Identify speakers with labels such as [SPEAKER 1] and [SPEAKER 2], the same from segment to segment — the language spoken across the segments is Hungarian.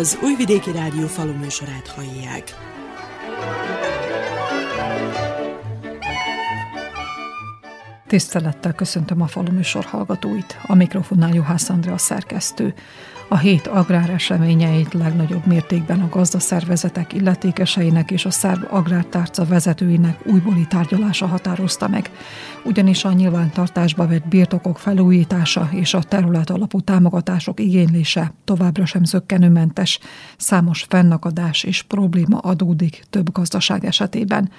[SPEAKER 1] Az Újvidéki Rádió faluműsorát hallják.
[SPEAKER 2] Tisztelettel köszöntöm a faluműsor hallgatóit. A mikrofonnál Juhász Andrea szerkesztő. A hét agráreseményeit legnagyobb mértékben a gazdaszervezetek illetékeseinek és a szerb agrártárca vezetőinek újbóli tárgyalása határozta meg. Ugyanis a nyilvántartásba vett birtokok felújítása és a terület alapú támogatások igénylése továbbra sem zöggenőmentes. Számos fennakadás és probléma adódik több gazdaság esetében.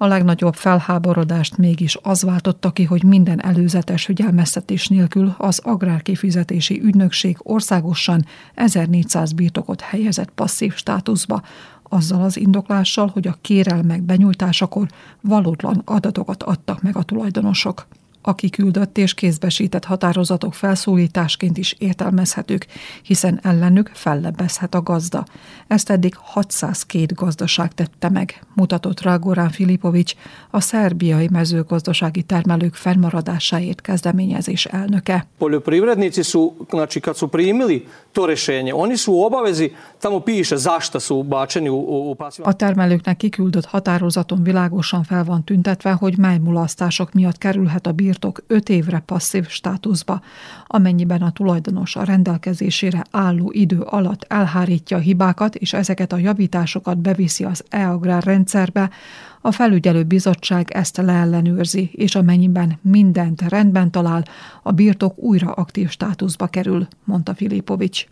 [SPEAKER 2] A legnagyobb felháborodást mégis az váltotta ki, hogy minden előzetes figyelmeztetés nélkül az Agrárkifizetési Ügynökség országosan 1400 birtokot helyezett passzív státuszba, azzal az indoklással, hogy a kérelmek benyújtásakor valótlan adatokat adtak meg a tulajdonosok a kiküldött és kézbesített határozatok felszólításként is értelmezhetők, hiszen ellenük fellebbezhet a gazda. Ezt eddig 602 gazdaság tette meg, mutatott rá Gorán Filipovics, a szerbiai mezőgazdasági termelők fennmaradásáért kezdeményezés elnöke.
[SPEAKER 3] Poljoprivrednici su, znači kad su primili to rešenje, oni su u obavezi, tamo piše zašta su bačeni u, u
[SPEAKER 2] A termelőknek kiküldött határozaton világosan fel van tüntetve, hogy mely mulasztások miatt kerülhet a bír birtok 5 évre passzív státuszba, amennyiben a tulajdonos a rendelkezésére álló idő alatt elhárítja a hibákat, és ezeket a javításokat beviszi az e-agrár rendszerbe, a felügyelő bizottság ezt leellenőrzi, és amennyiben mindent rendben talál, a birtok újra aktív státuszba kerül, mondta Filipovics.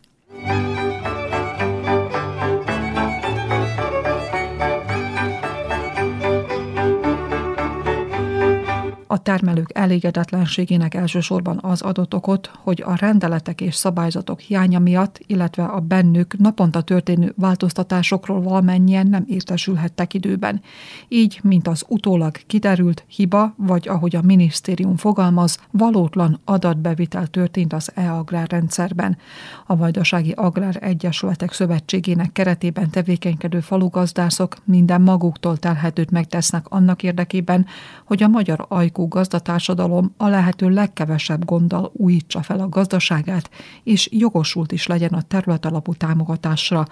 [SPEAKER 2] A termelők elégedetlenségének elsősorban az adott okot, hogy a rendeletek és szabályzatok hiánya miatt, illetve a bennük naponta történő változtatásokról valamennyien nem értesülhettek időben. Így, mint az utólag kiderült hiba, vagy ahogy a minisztérium fogalmaz, valótlan adatbevitel történt az e-agrár rendszerben. A Vajdasági Agrár Egyesületek Szövetségének keretében tevékenykedő falugazdászok minden maguktól telhetőt megtesznek annak érdekében, hogy a magyar ajkú gazdatársadalom a lehető legkevesebb gonddal újítsa fel a gazdaságát, és jogosult is legyen a területalapú támogatásra,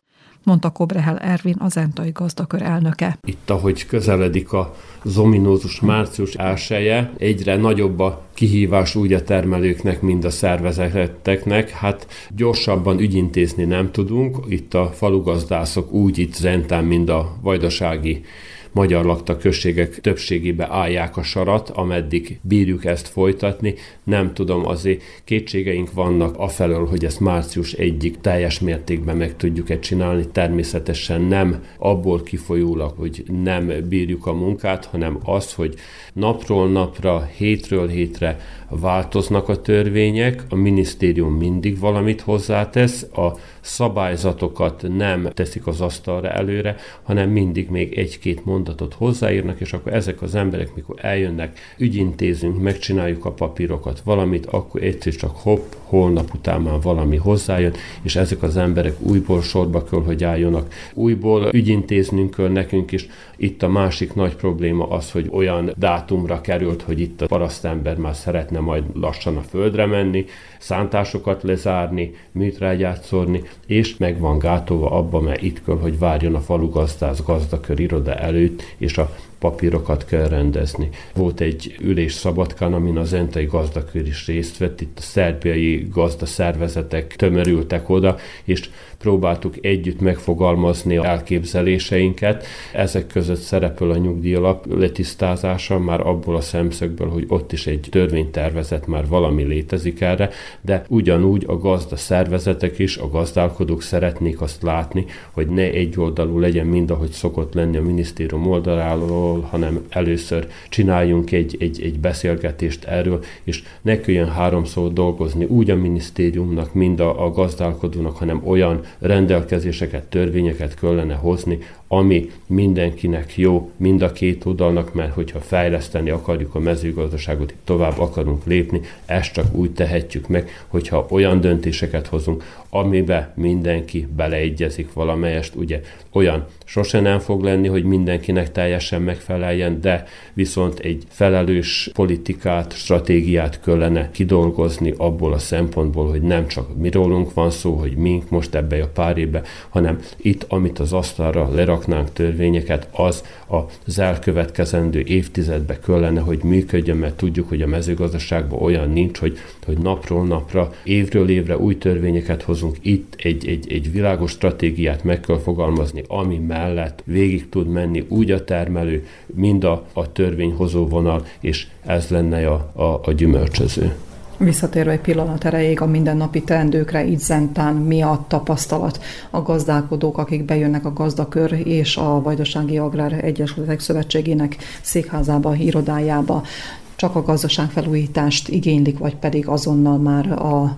[SPEAKER 2] mondta Kobrehel Ervin, az Entai gazdakör elnöke.
[SPEAKER 4] Itt, ahogy közeledik a zominózus március elsője, egyre nagyobb a kihívás úgy a termelőknek, mint a szervezeteknek. Hát gyorsabban ügyintézni nem tudunk. Itt a falugazdászok úgy itt Zentán, mint a vajdasági magyar lakta községek többségébe állják a sarat, ameddig bírjuk ezt folytatni. Nem tudom, azért kétségeink vannak afelől, hogy ezt március egyik teljes mértékben meg tudjuk-e csinálni. Természetesen nem abból kifolyólag, hogy nem bírjuk a munkát, hanem az, hogy napról napra, hétről hétre változnak a törvények, a minisztérium mindig valamit hozzátesz, a szabályzatokat nem teszik az asztalra előre, hanem mindig még egy-két mondatot hozzáírnak, és akkor ezek az emberek, mikor eljönnek, ügyintézünk, megcsináljuk a papírokat, valamit, akkor egyszer csak hopp, holnap után már valami hozzájön, és ezek az emberek újból sorba kell, hogy álljonak. Újból ügyintéznünk kell nekünk is. Itt a másik nagy probléma az, hogy olyan dátumra került, hogy itt a parasztember már szeretne majd lassan a földre menni, szántásokat lezárni, műtrágyát szórni, és meg van gátolva abba, mert itt kell, hogy várjon a falu gazdász gazdakör iroda előtt, és a papírokat kell rendezni. Volt egy ülés Szabadkán, amin az Entai gazdakör is részt vett, itt a szerbiai gazda szervezetek tömörültek oda, és próbáltuk együtt megfogalmazni elképzeléseinket. Ezek között szerepel a nyugdíjalap letisztázása, már abból a szemszögből, hogy ott is egy törvénytervezet már valami létezik erre, de ugyanúgy a gazda szervezetek is, a gazdálkodók szeretnék azt látni, hogy ne egyoldalú legyen mind, ahogy szokott lenni a minisztérium oldaláról, hanem először csináljunk egy, egy, egy beszélgetést erről, és ne kelljen háromszor dolgozni úgy a minisztériumnak, mind a, a gazdálkodónak, hanem olyan rendelkezéseket, törvényeket kellene hozni, ami mindenkinek jó, mind a két oldalnak, mert hogyha fejleszteni akarjuk a mezőgazdaságot, tovább akarunk lépni, ezt csak úgy tehetjük meg, hogyha olyan döntéseket hozunk, amibe mindenki beleegyezik valamelyest, ugye olyan sose nem fog lenni, hogy mindenkinek teljesen megfeleljen, de viszont egy felelős politikát, stratégiát kellene kidolgozni abból a szempontból, hogy nem csak mi rólunk van szó, hogy mink most ebbe a pár évbe, hanem itt, amit az asztalra leraknánk törvényeket, az az elkövetkezendő évtizedbe kellene, hogy működjön, mert tudjuk, hogy a mezőgazdaságban olyan nincs, hogy, hogy napról napra, évről évre új törvényeket hozunk. Itt egy, egy, egy világos stratégiát meg kell fogalmazni, ami mellett végig tud menni úgy a termelő, mind a, a törvényhozó vonal, és ez lenne a, a, a gyümölcsöző.
[SPEAKER 2] Visszatérve egy pillanat erejéig a mindennapi teendőkre, így zentán mi a tapasztalat. A gazdálkodók, akik bejönnek a gazdakör és a Vajdasági Agrár Egyesületek Szövetségének székházába, irodájába csak a gazdaságfelújítást igénylik, vagy pedig azonnal már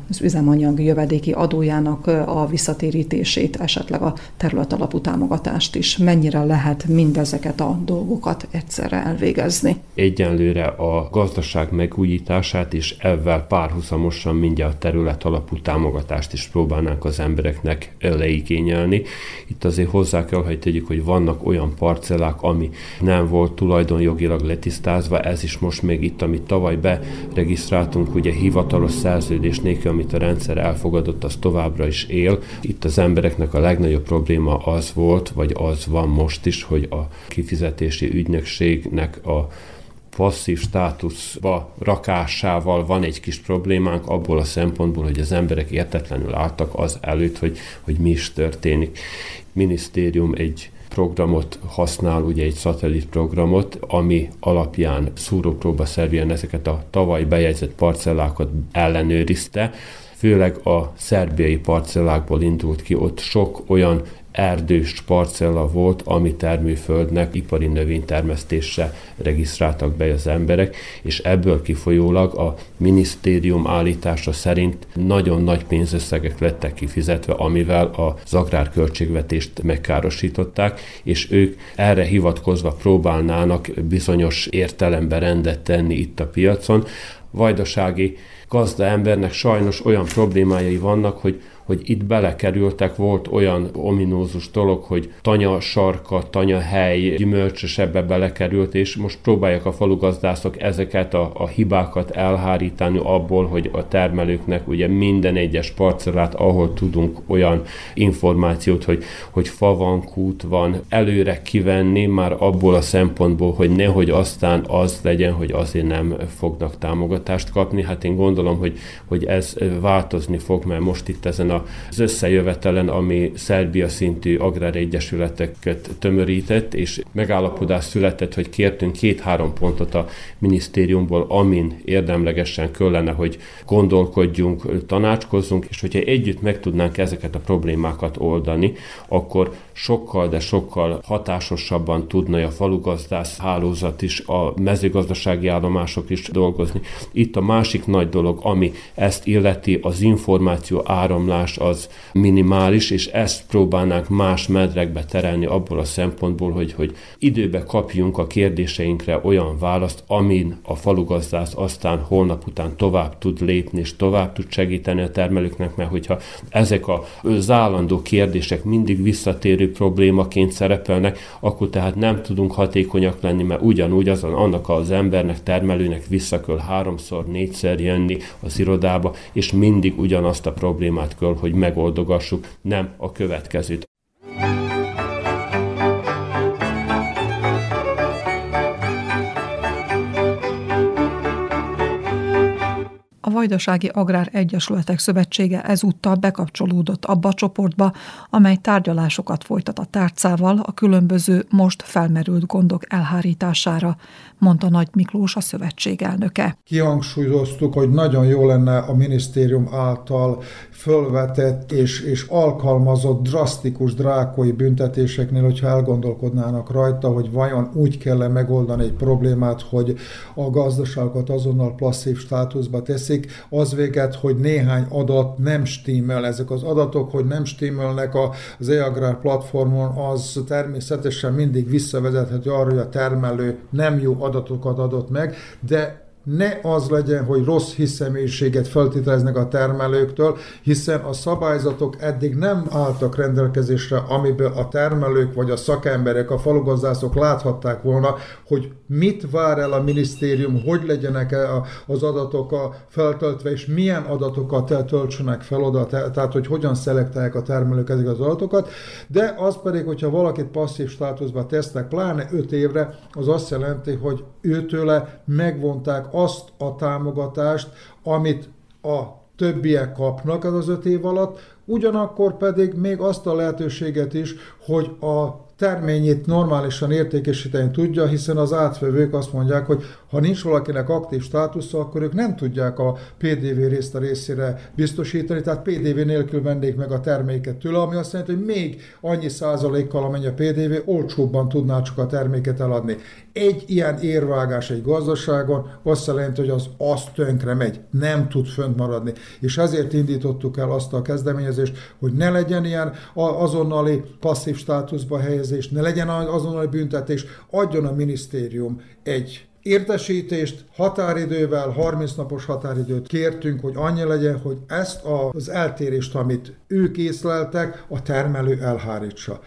[SPEAKER 2] az üzemanyag jövedéki adójának a visszatérítését, esetleg a terület alapú támogatást is. Mennyire lehet mindezeket a dolgokat egyszerre elvégezni?
[SPEAKER 4] Egyenlőre a gazdaság megújítását és ezzel párhuzamosan mindjárt a terület alapú támogatást is próbálnánk az embereknek leigényelni. Itt azért hozzá kell, hogy tegyük, hogy vannak olyan parcellák, ami nem volt tulajdonjogilag letisztázva, ez is most még itt, amit tavaly beregisztráltunk, ugye hivatalos szerződés nélkül, amit a rendszer elfogadott, az továbbra is él. Itt az embereknek a legnagyobb probléma az volt, vagy az van most is, hogy a kifizetési ügynökségnek a passzív státuszba rakásával van egy kis problémánk abból a szempontból, hogy az emberek értetlenül álltak az előtt, hogy, hogy mi is történik. Minisztérium egy programot használ, ugye egy szatellit programot, ami alapján szúrópróba szerűen ezeket a tavaly bejegyzett parcellákat ellenőrizte, főleg a szerbiai parcellákból indult ki, ott sok olyan erdős parcella volt, ami termőföldnek ipari növénytermesztésre regisztráltak be az emberek, és ebből kifolyólag a minisztérium állítása szerint nagyon nagy pénzösszegek lettek kifizetve, amivel az agrárköltségvetést megkárosították, és ők erre hivatkozva próbálnának bizonyos értelemben rendet tenni itt a piacon. Vajdasági gazda embernek sajnos olyan problémájai vannak, hogy hogy itt belekerültek, volt olyan ominózus dolog, hogy tanya sarka, tanya hely, gyümölcsös ebbe belekerült, és most próbálják a falugazdászok ezeket a, a hibákat elhárítani abból, hogy a termelőknek ugye minden egyes parcellát, ahol tudunk olyan információt, hogy, hogy fa van, kút van, előre kivenni már abból a szempontból, hogy nehogy aztán az legyen, hogy azért nem fognak támogatást kapni. Hát én gondolom, hogy, hogy ez változni fog, mert most itt ezen a az összejövetelen, ami Szerbia szintű agráregyesületeket tömörített, és megállapodás született, hogy kértünk két-három pontot a minisztériumból, amin érdemlegesen kellene, hogy gondolkodjunk, tanácskozzunk, és hogyha együtt meg tudnánk ezeket a problémákat oldani, akkor sokkal, de sokkal hatásosabban tudna a falugazdász hálózat is, a mezőgazdasági állomások is dolgozni. Itt a másik nagy dolog, ami ezt illeti, az információ áramlás az minimális, és ezt próbálnánk más medrekbe terelni abból a szempontból, hogy, hogy időbe kapjunk a kérdéseinkre olyan választ, amin a falugazdász aztán holnap után tovább tud lépni, és tovább tud segíteni a termelőknek, mert hogyha ezek a állandó kérdések mindig visszatérő problémaként szerepelnek, akkor tehát nem tudunk hatékonyak lenni, mert ugyanúgy azon annak az embernek, termelőnek vissza kell háromszor, négyszer jönni az irodába, és mindig ugyanazt a problémát kell, hogy megoldogassuk, nem a következőt.
[SPEAKER 2] Vajdasági Agrár Egyesületek Szövetsége ezúttal bekapcsolódott abba a csoportba, amely tárgyalásokat folytat a tárcával a különböző most felmerült gondok elhárítására, mondta Nagy Miklós a szövetség elnöke.
[SPEAKER 5] Kihangsúlyoztuk, hogy nagyon jó lenne a minisztérium által fölvetett és, és alkalmazott drasztikus drákoi büntetéseknél, hogyha elgondolkodnának rajta, hogy vajon úgy kell -e megoldani egy problémát, hogy a gazdaságot azonnal passzív státuszba teszik, az véget, hogy néhány adat nem stimmel. Ezek az adatok, hogy nem stimmelnek az e-agrár platformon, az természetesen mindig visszavezethető arra, hogy a termelő nem jó adatokat adott meg, de ne az legyen, hogy rossz hiszemélyiséget feltételeznek a termelőktől, hiszen a szabályzatok eddig nem álltak rendelkezésre, amiből a termelők vagy a szakemberek, a falugazdászok láthatták volna, hogy mit vár el a minisztérium, hogy legyenek -e az adatok a feltöltve, és milyen adatokat töltsenek fel oda, tehát hogy hogyan szelektálják a termelők ezeket az adatokat, de az pedig, hogyha valakit passzív státuszba tesznek, pláne 5 évre, az azt jelenti, hogy őtőle megvonták azt a támogatást, amit a többiek kapnak az az öt év alatt, ugyanakkor pedig még azt a lehetőséget is, hogy a terményét normálisan értékesíteni tudja, hiszen az átvevők azt mondják, hogy ha nincs valakinek aktív státusza, akkor ők nem tudják a PDV részt a részére biztosítani, tehát PDV nélkül vennék meg a terméket tőle, ami azt jelenti, hogy még annyi százalékkal, amennyi a PDV, olcsóbban tudná csak a terméket eladni. Egy ilyen érvágás egy gazdaságon azt jelenti, hogy az azt tönkre megy, nem tud fönt maradni. És ezért indítottuk el azt a kezdeményezést, hogy ne legyen ilyen azonnali passzív státuszba helyezés, ne legyen azonnali büntetés, adjon a minisztérium egy értesítést határidővel, 30 napos határidőt kértünk, hogy annyi legyen, hogy ezt az eltérést, amit ők észleltek, a termelő elhárítsa.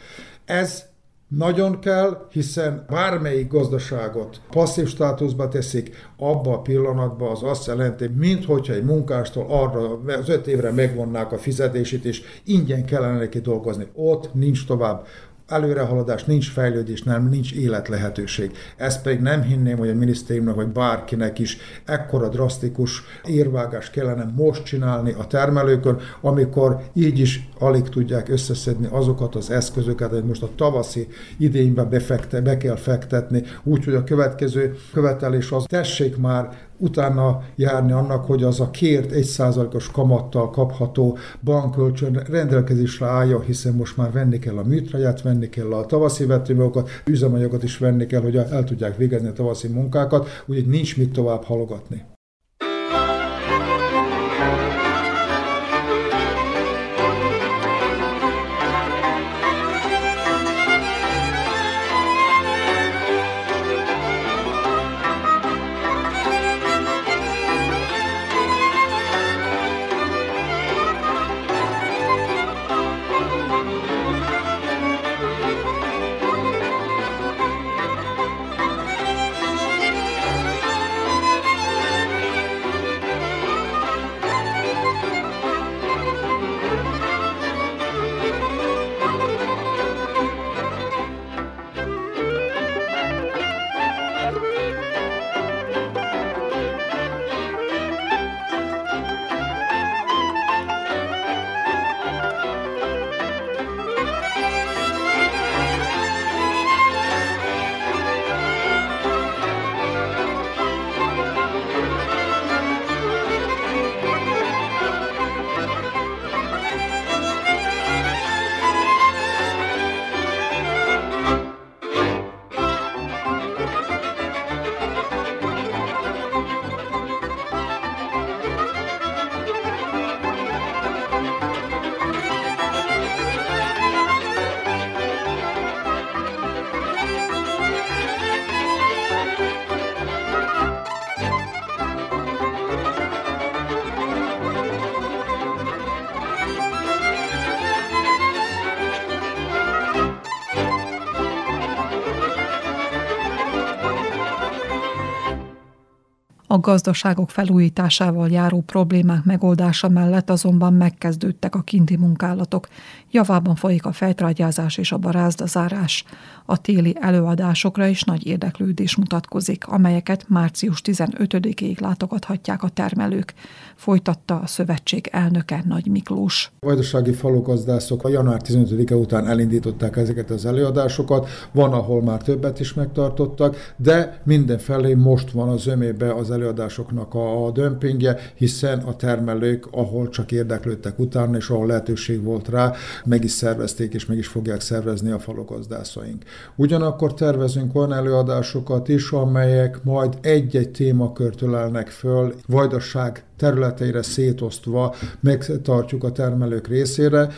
[SPEAKER 5] Ez nagyon kell, hiszen bármelyik gazdaságot passzív státuszba teszik, abba a pillanatban az azt jelenti, minthogyha egy munkástól arra az öt évre megvonnák a fizetését, és ingyen kellene neki dolgozni. Ott nincs tovább előrehaladás, nincs fejlődés, nem, nincs életlehetőség. Ezt pedig nem hinném, hogy a minisztériumnak vagy bárkinek is ekkora drasztikus érvágás kellene most csinálni a termelőkön, amikor így is alig tudják összeszedni azokat az eszközöket, hogy most a tavaszi idénybe befekte, be kell fektetni, úgyhogy a következő követelés az tessék már utána járni annak, hogy az a kért egy százalékos kamattal kapható bankkölcsön rendelkezésre állja, hiszen most már venni kell a műtraját, venni kell a tavaszi vetőmagokat, üzemanyagot is venni kell, hogy el tudják végezni a tavaszi munkákat, úgyhogy nincs mit tovább halogatni.
[SPEAKER 2] A gazdaságok felújításával járó problémák megoldása mellett azonban megkezdődtek a kinti munkálatok. Javában folyik a fejtrágyázás és a barázdazárás. A téli előadásokra is nagy érdeklődés mutatkozik, amelyeket március 15-ig látogathatják a termelők, folytatta a szövetség elnöke Nagy Miklós.
[SPEAKER 5] A vajdasági falugazdászok a január 15-e után elindították ezeket az előadásokat, van, ahol már többet is megtartottak, de mindenfelé most van az ömébe az előadásoknak a dömpingje, hiszen a termelők, ahol csak érdeklődtek utána, és ahol lehetőség volt rá, meg is szervezték, és meg is fogják szervezni a falogazdászaiink. Ugyanakkor tervezünk olyan előadásokat is, amelyek majd egy-egy témakört ölelnek föl, vajdaság területeire szétosztva megtartjuk a termelők részére,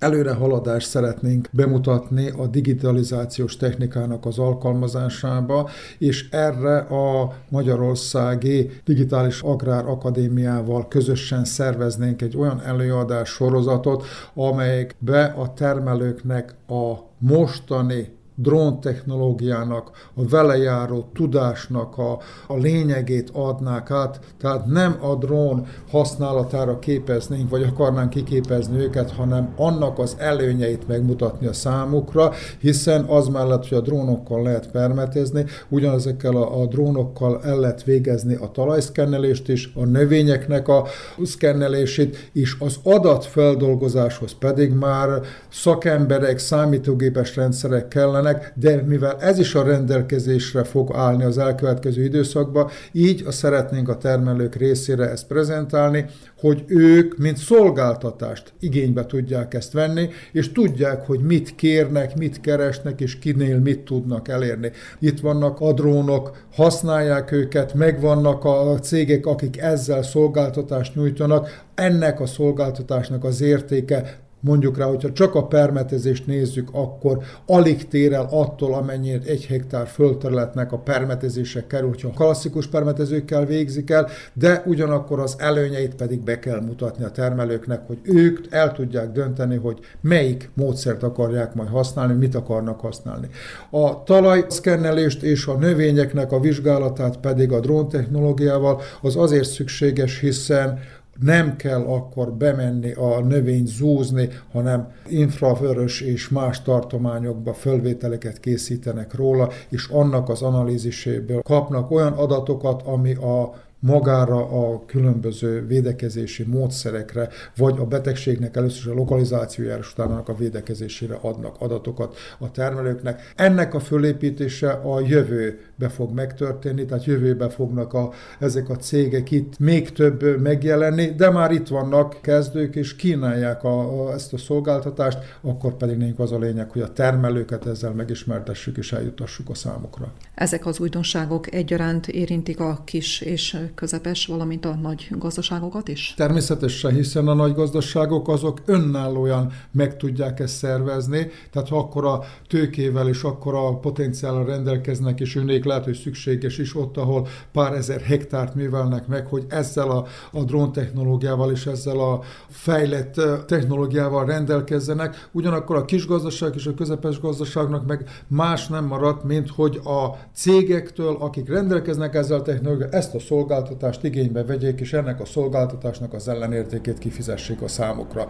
[SPEAKER 5] előre haladást szeretnénk bemutatni a digitalizációs technikának az alkalmazásába, és erre a Magyarországi Digitális Agrár Akadémiával közösen szerveznénk egy olyan előadás sorozatot, amelyekbe a termelőknek a mostani drón technológiának, a vele járó tudásnak a, a lényegét adnák át, tehát nem a drón használatára képeznénk, vagy akarnánk kiképezni őket, hanem annak az előnyeit megmutatni a számukra, hiszen az mellett, hogy a drónokkal lehet permetezni, ugyanezekkel a, a drónokkal el lehet végezni a talajszkennelést is, a növényeknek a szkennelését, és az adatfeldolgozáshoz pedig már szakemberek, számítógépes rendszerek kellene, kellenek, de mivel ez is a rendelkezésre fog állni az elkövetkező időszakban, így a szeretnénk a termelők részére ezt prezentálni, hogy ők, mint szolgáltatást igénybe tudják ezt venni, és tudják, hogy mit kérnek, mit keresnek, és kinél mit tudnak elérni. Itt vannak a drónok, használják őket, megvannak a cégek, akik ezzel szolgáltatást nyújtanak, ennek a szolgáltatásnak az értéke mondjuk rá, hogyha csak a permetezést nézzük, akkor alig tér el attól, amennyire egy hektár földterületnek a permetezése kerül, hogyha klasszikus permetezőkkel végzik el, de ugyanakkor az előnyeit pedig be kell mutatni a termelőknek, hogy ők el tudják dönteni, hogy melyik módszert akarják majd használni, mit akarnak használni. A talajszkennelést és a növényeknek a vizsgálatát pedig a dróntechnológiával az azért szükséges, hiszen nem kell akkor bemenni a növény zúzni, hanem infravörös és más tartományokba fölvételeket készítenek róla, és annak az analíziséből kapnak olyan adatokat, ami a magára a különböző védekezési módszerekre, vagy a betegségnek először a lokalizációjára, és utána a védekezésére adnak adatokat a termelőknek. Ennek a fölépítése a jövőbe fog megtörténni, tehát jövőbe fognak a, ezek a cégek itt még több megjelenni, de már itt vannak kezdők, és kínálják a, a, ezt a szolgáltatást, akkor pedig nekünk az a lényeg, hogy a termelőket ezzel megismertessük és eljutassuk a számukra.
[SPEAKER 2] Ezek az újdonságok egyaránt érintik a kis és közepes, valamint a nagy gazdaságokat is?
[SPEAKER 5] Természetesen, hiszen a nagy gazdaságok azok önállóan meg tudják ezt szervezni, tehát ha akkor a tőkével és akkor a potenciállal rendelkeznek, és őnék lehet, hogy szükséges is ott, ahol pár ezer hektárt művelnek meg, hogy ezzel a, a drón technológiával és ezzel a fejlett technológiával rendelkezzenek, ugyanakkor a kis gazdaság és a közepes gazdaságnak meg más nem maradt, mint hogy a cégektől, akik rendelkeznek ezzel a technológiával, ezt a szolgáltatást igénybe vegyék, és ennek a szolgáltatásnak az ellenértékét kifizessék a számukra.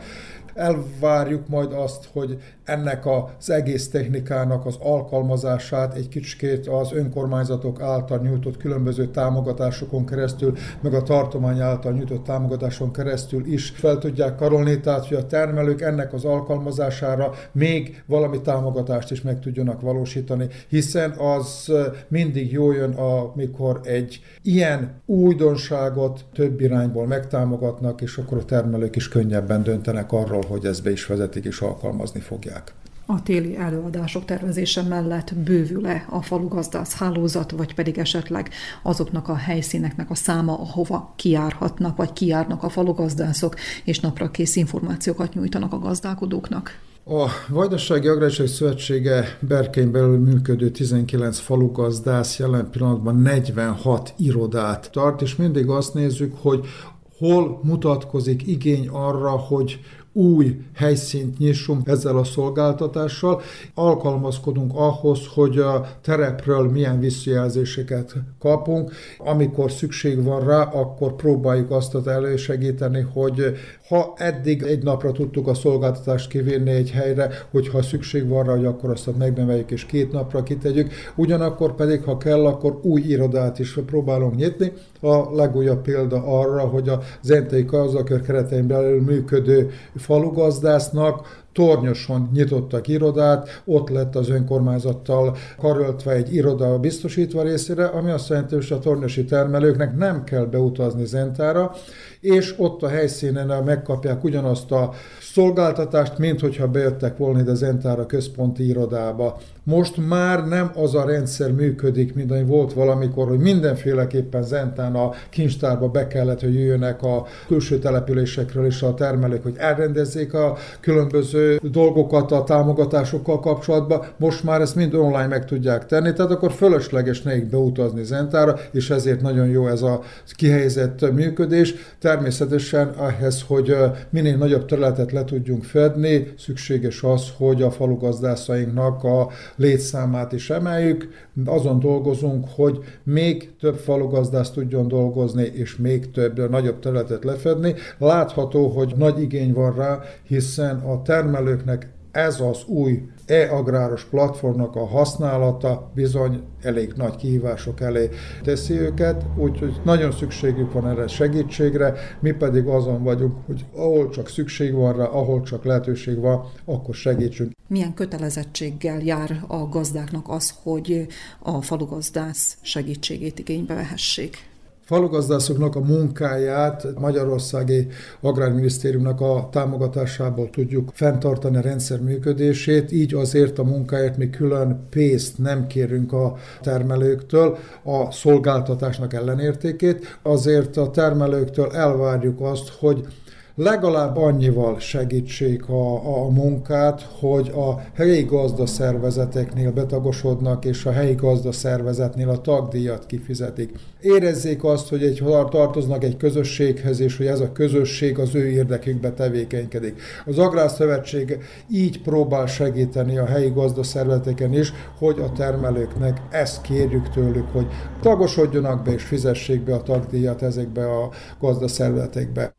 [SPEAKER 5] Elvárjuk majd azt, hogy ennek az egész technikának az alkalmazását egy kicsikét az önkormányzatok által nyújtott különböző támogatásokon keresztül, meg a tartomány által nyújtott támogatáson keresztül is fel tudják karolni, tehát hogy a termelők ennek az alkalmazására még valami támogatást is meg tudjanak valósítani, hiszen az mindig jó jön, amikor egy ilyen újdonságot több irányból megtámogatnak, és akkor a termelők is könnyebben döntenek arról, hogy ezt be is vezetik és alkalmazni fogják.
[SPEAKER 2] A téli előadások tervezése mellett bővül-e a falugazdász hálózat, vagy pedig esetleg azoknak a helyszíneknek a száma, ahova kiárhatnak, vagy kiárnak a falugazdászok, és napra kész információkat nyújtanak a gazdálkodóknak?
[SPEAKER 5] A Vajdasági Agráriai Szövetsége Berkein belül működő 19 falugazdász jelen pillanatban 46 irodát tart, és mindig azt nézzük, hogy hol mutatkozik igény arra, hogy új helyszínt nyissunk ezzel a szolgáltatással. Alkalmazkodunk ahhoz, hogy a terepről milyen visszajelzéseket kapunk. Amikor szükség van rá, akkor próbáljuk azt elősegíteni, hogy ha eddig egy napra tudtuk a szolgáltatást kivinni egy helyre, hogyha szükség van rá, hogy akkor azt megneveljük és két napra kitegyük. Ugyanakkor pedig, ha kell, akkor új irodát is próbálunk nyitni. A legújabb példa arra, hogy a Zentei Karzakör keretein belül működő falugazdásznak Tornyoson nyitottak irodát, ott lett az önkormányzattal karöltve egy iroda biztosítva részére, ami azt jelenti, hogy a tornyosi termelőknek nem kell beutazni Zentára, és ott a helyszínen megkapják ugyanazt a szolgáltatást, mint hogyha bejöttek volna ide Zentára központi irodába. Most már nem az a rendszer működik, mint ami volt valamikor, hogy mindenféleképpen Zentán a kincstárba be kellett, hogy jöjjönek a külső településekről és a termelők, hogy elrendezzék a különböző dolgokat a támogatásokkal kapcsolatban. Most már ezt mind online meg tudják tenni, tehát akkor fölösleges nekik beutazni Zentára, és ezért nagyon jó ez a kihelyezett működés. Természetesen ehhez, hogy minél nagyobb területet le tudjunk fedni, szükséges az, hogy a falugazdásainknak a létszámát is emeljük. Azon dolgozunk, hogy még több falugazdász tudjon dolgozni, és még több, nagyobb területet lefedni. Látható, hogy nagy igény van rá, hiszen a termelőknek ez az új e-agráros platformnak a használata bizony elég nagy kihívások elé teszi őket, úgyhogy nagyon szükségük van erre segítségre, mi pedig azon vagyunk, hogy ahol csak szükség van rá, ahol csak lehetőség van, akkor segítsünk.
[SPEAKER 2] Milyen kötelezettséggel jár a gazdáknak az, hogy a falugazdász segítségét igénybe vehessék?
[SPEAKER 5] Falugazdászoknak a munkáját Magyarországi Agrárminisztériumnak a támogatásából tudjuk fenntartani a rendszer működését, így azért a munkáért mi külön pénzt nem kérünk a termelőktől, a szolgáltatásnak ellenértékét, azért a termelőktől elvárjuk azt, hogy legalább annyival segítsék a, a munkát, hogy a helyi gazdaszervezeteknél betagosodnak, és a helyi gazdaszervezetnél a tagdíjat kifizetik. Érezzék azt, hogy egy tartoznak egy közösséghez, és hogy ez a közösség az ő érdekükbe tevékenykedik. Az Agrárszövetség így próbál segíteni a helyi gazdaszervezeteken is, hogy a termelőknek ezt kérjük tőlük, hogy tagosodjanak be és fizessék be a tagdíjat ezekbe a gazdaszervezetekbe.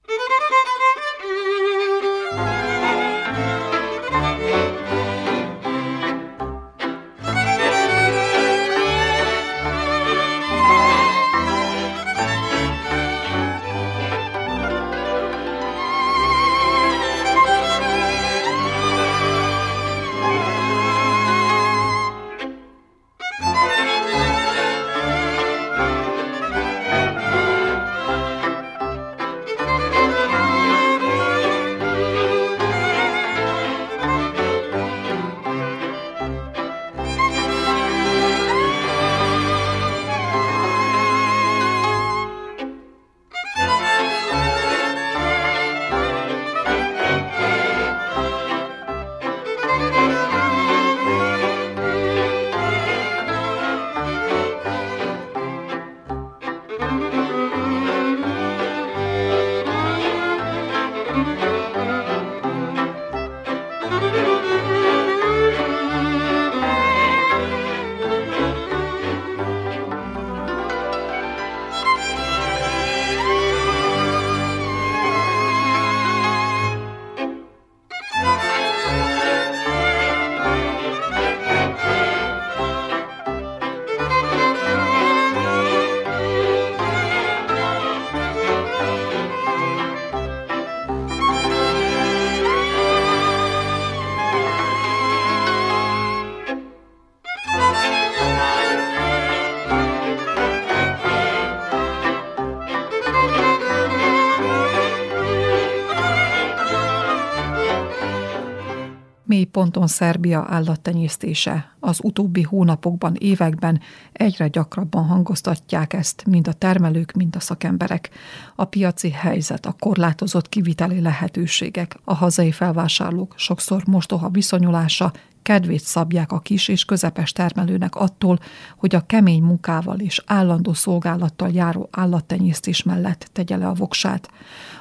[SPEAKER 2] Ponton Szerbia állattenyésztése. Az utóbbi hónapokban, években egyre gyakrabban hangoztatják ezt mind a termelők, mind a szakemberek. A piaci helyzet, a korlátozott kiviteli lehetőségek, a hazai felvásárlók sokszor mostoha viszonyulása kedvét szabják a kis és közepes termelőnek attól, hogy a kemény munkával és állandó szolgálattal járó állattenyésztés mellett tegye le a voksát.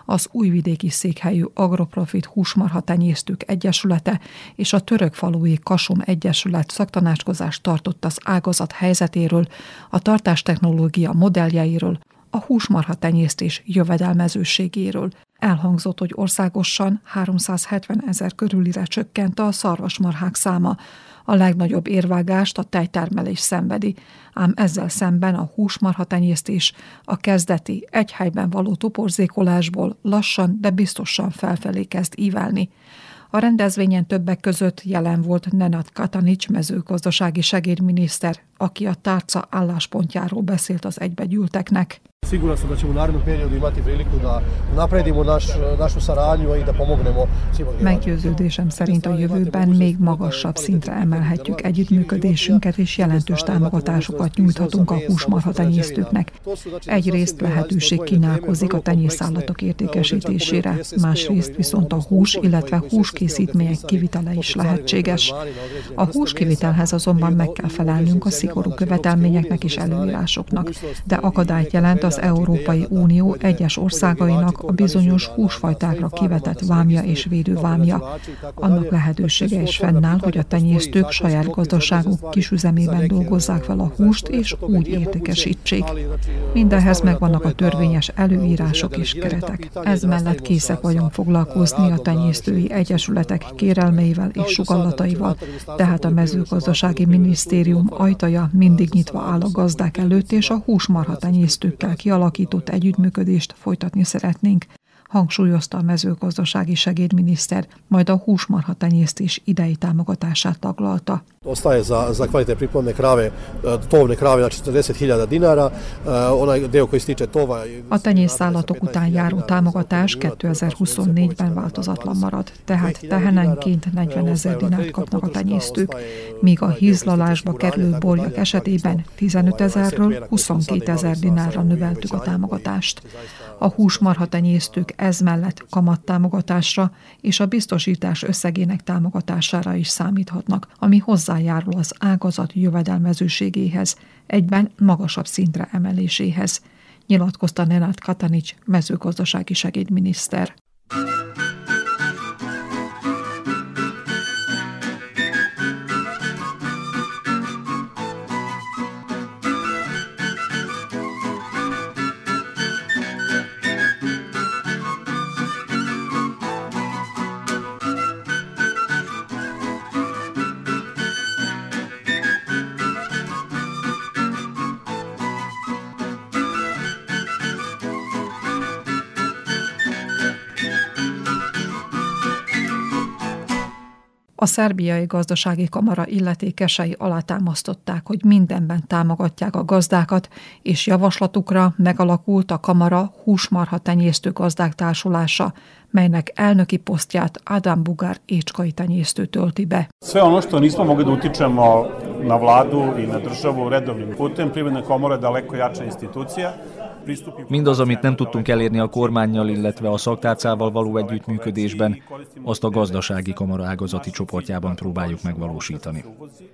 [SPEAKER 2] Az újvidéki székhelyű Agroprofit Húsmarha Tenyésztők Egyesülete és a Török Falui Kasom Egyesület szaktanácskozást tartott az ágazat helyzetéről, a tartástechnológia modelljeiről, a húsmarha tenyésztés jövedelmezőségéről. Elhangzott, hogy országosan 370 ezer körülire csökkent a szarvasmarhák száma. A legnagyobb érvágást a tejtermelés szenvedi, ám ezzel szemben a húsmarha tenyésztés a kezdeti egy helyben való toporzékolásból lassan, de biztosan felfelé kezd ívelni. A rendezvényen többek között jelen volt Nenad Katanics mezőgazdasági segédminiszter, aki a tárca álláspontjáról beszélt az egybegyűlteknek.
[SPEAKER 6] Siguran sam da ćemo u narednom periodu imati priliku da napredimo naš, našu saradnju i da pomognemo.
[SPEAKER 2] Meggyőződésem szerint a jövőben még magasabb szintre emelhetjük együttműködésünket, és jelentős támogatásokat nyújthatunk a húsmarha tenyésztőknek. Egyrészt lehetőség kínálkozik a tenyészállatok értékesítésére, másrészt viszont a hús, illetve húskészítmények kivitele is lehetséges. A húskivitelhez azonban meg kell felelnünk a szigorú követelményeknek és előírásoknak, de akadályt jelent az Európai Unió egyes országainak a bizonyos húsfajtákra kivetett vámja és védővámja. Annak lehetősége is fennáll, hogy a tenyésztők saját gazdaságuk kisüzemében dolgozzák fel a húst és úgy értékesítsék. Mindehhez megvannak a törvényes előírások és keretek. Ez mellett készek vagyunk foglalkozni a tenyésztői egyesületek kérelmeivel és sugallataival, tehát a mezőgazdasági minisztérium ajtaja mindig nyitva áll a gazdák előtt, és a húsmarha tenyésztőkkel kialakított együttműködést folytatni szeretnénk, hangsúlyozta a mezőgazdasági segédminiszter, majd a húsmarha tenyésztés idei támogatását taglalta.
[SPEAKER 6] Ostaje za, za kvalitetne priplodne krave, e, tovne krave na 40.000 dinara, e, onaj deo koji stiče tova...
[SPEAKER 2] A tenyészállatok után járó támogatás 2024-ben változatlan marad, tehát tehenenként 40 ezer dinárt kapnak a tenyésztők, míg a hízlalásba kerülő borjak esetében 15 ezerről 22 ezer dinárra növeltük a támogatást. A húsmarha tenyésztők ez mellett kamattámogatásra és a biztosítás összegének támogatására is számíthatnak, ami hozzájárul az ágazat jövedelmezőségéhez, egyben magasabb szintre emeléséhez, nyilatkozta Nenát Katanics mezőgazdasági segédminiszter. A szerbiai gazdasági kamara illetékesei alátámasztották, hogy mindenben támogatják a gazdákat, és javaslatukra megalakult a kamara húsmarha tenyésztő gazdák társulása, melynek elnöki posztját Adam Bugár écskai tenyésztő tölti be.
[SPEAKER 7] Sve ono što nismo mogli da utičemo na vladu i na državu redovnim putem, Privredna komora je daleko jača institucija,
[SPEAKER 8] Mindaz, amit nem tudtunk elérni a kormányjal, illetve a szaktárcával való együttműködésben, azt a gazdasági kamara ágazati csoportjában próbáljuk megvalósítani.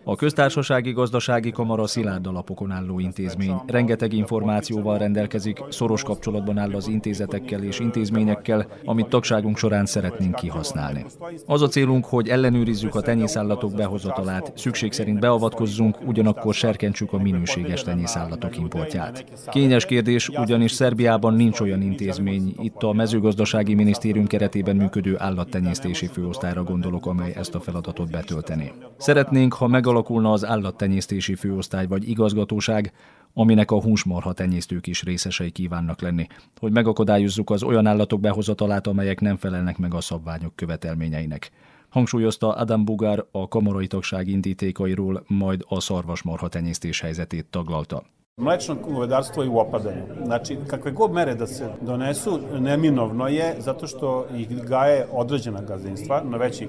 [SPEAKER 8] A köztársasági gazdasági kamara szilárd alapokon álló intézmény, rengeteg információval rendelkezik, szoros kapcsolatban áll az intézetekkel és intézményekkel, amit tagságunk során szeretnénk kihasználni. Az a célunk, hogy ellenőrizzük a tenyészállatok behozatalát, szükség szerint beavatkozzunk, ugyanakkor serkentsük a minőséges tenyészállatok importját. Kényes kérdés, ugyanis Szerbiában nincs olyan intézmény, itt a mezőgazdasági minisztérium keretében működő állattenyésztési főosztályra gondolok, amely ezt a feladatot betölteni. Szeretnénk, ha megalakulna az állattenyésztési főosztály vagy igazgatóság, aminek a húsmarha tenyésztők is részesei kívánnak lenni, hogy megakadályozzuk az olyan állatok behozatalát, amelyek nem felelnek meg a szabványok követelményeinek. Hangsúlyozta Adam Bugár a kamarai tagság indítékairól, majd a szarvasmarha tenyésztés helyzetét taglalta.
[SPEAKER 7] Mlečno govedarstvo je u opadanju. Znači, kakve god mere da se donesu, neminovno je, zato što ih gaje određena gazdinstva na većih